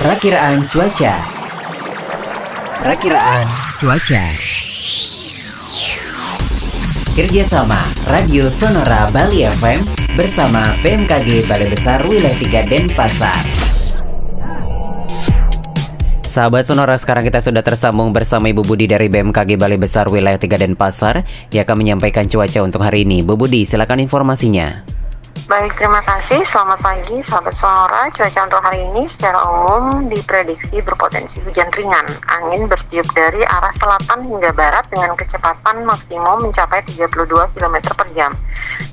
Perakiraan cuaca. Perakiraan cuaca. Kerjasama Radio Sonora Bali FM bersama BMKG Balai Besar Wilayah 3 Denpasar. Sahabat Sonora, sekarang kita sudah tersambung bersama Ibu Budi dari BMKG Balai Besar Wilayah 3 Denpasar yang akan menyampaikan cuaca untuk hari ini. Bu Budi, silakan informasinya. Baik, terima kasih. Selamat pagi, sahabat Sonora. Cuaca untuk hari ini secara umum diprediksi berpotensi hujan ringan. Angin bertiup dari arah selatan hingga barat dengan kecepatan maksimum mencapai 32 km per jam.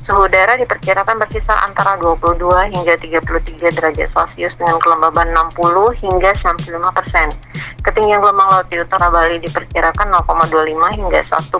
Suhu udara diperkirakan berkisar antara 22 hingga 33 derajat Celcius dengan kelembaban 60 hingga 95 persen. Ketinggian gelombang laut di utara Bali diperkirakan 0,25 hingga 1,5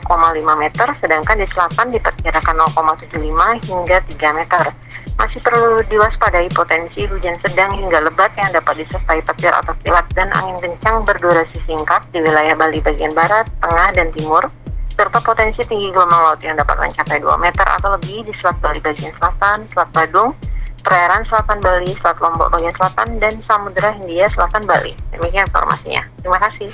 meter, sedangkan di selatan diperkirakan 0,75 hingga 3 meter. Masih perlu diwaspadai potensi hujan sedang hingga lebat yang dapat disertai petir atau kilat dan angin kencang berdurasi singkat di wilayah Bali bagian barat, tengah, dan timur, serta potensi tinggi gelombang laut yang dapat mencapai 2 meter atau lebih di Selat Bali bagian selatan, Selat Badung, perairan selatan Bali, Selat Lombok bagian selatan, dan Samudera Hindia Selatan Bali. Demikian informasinya. Terima kasih.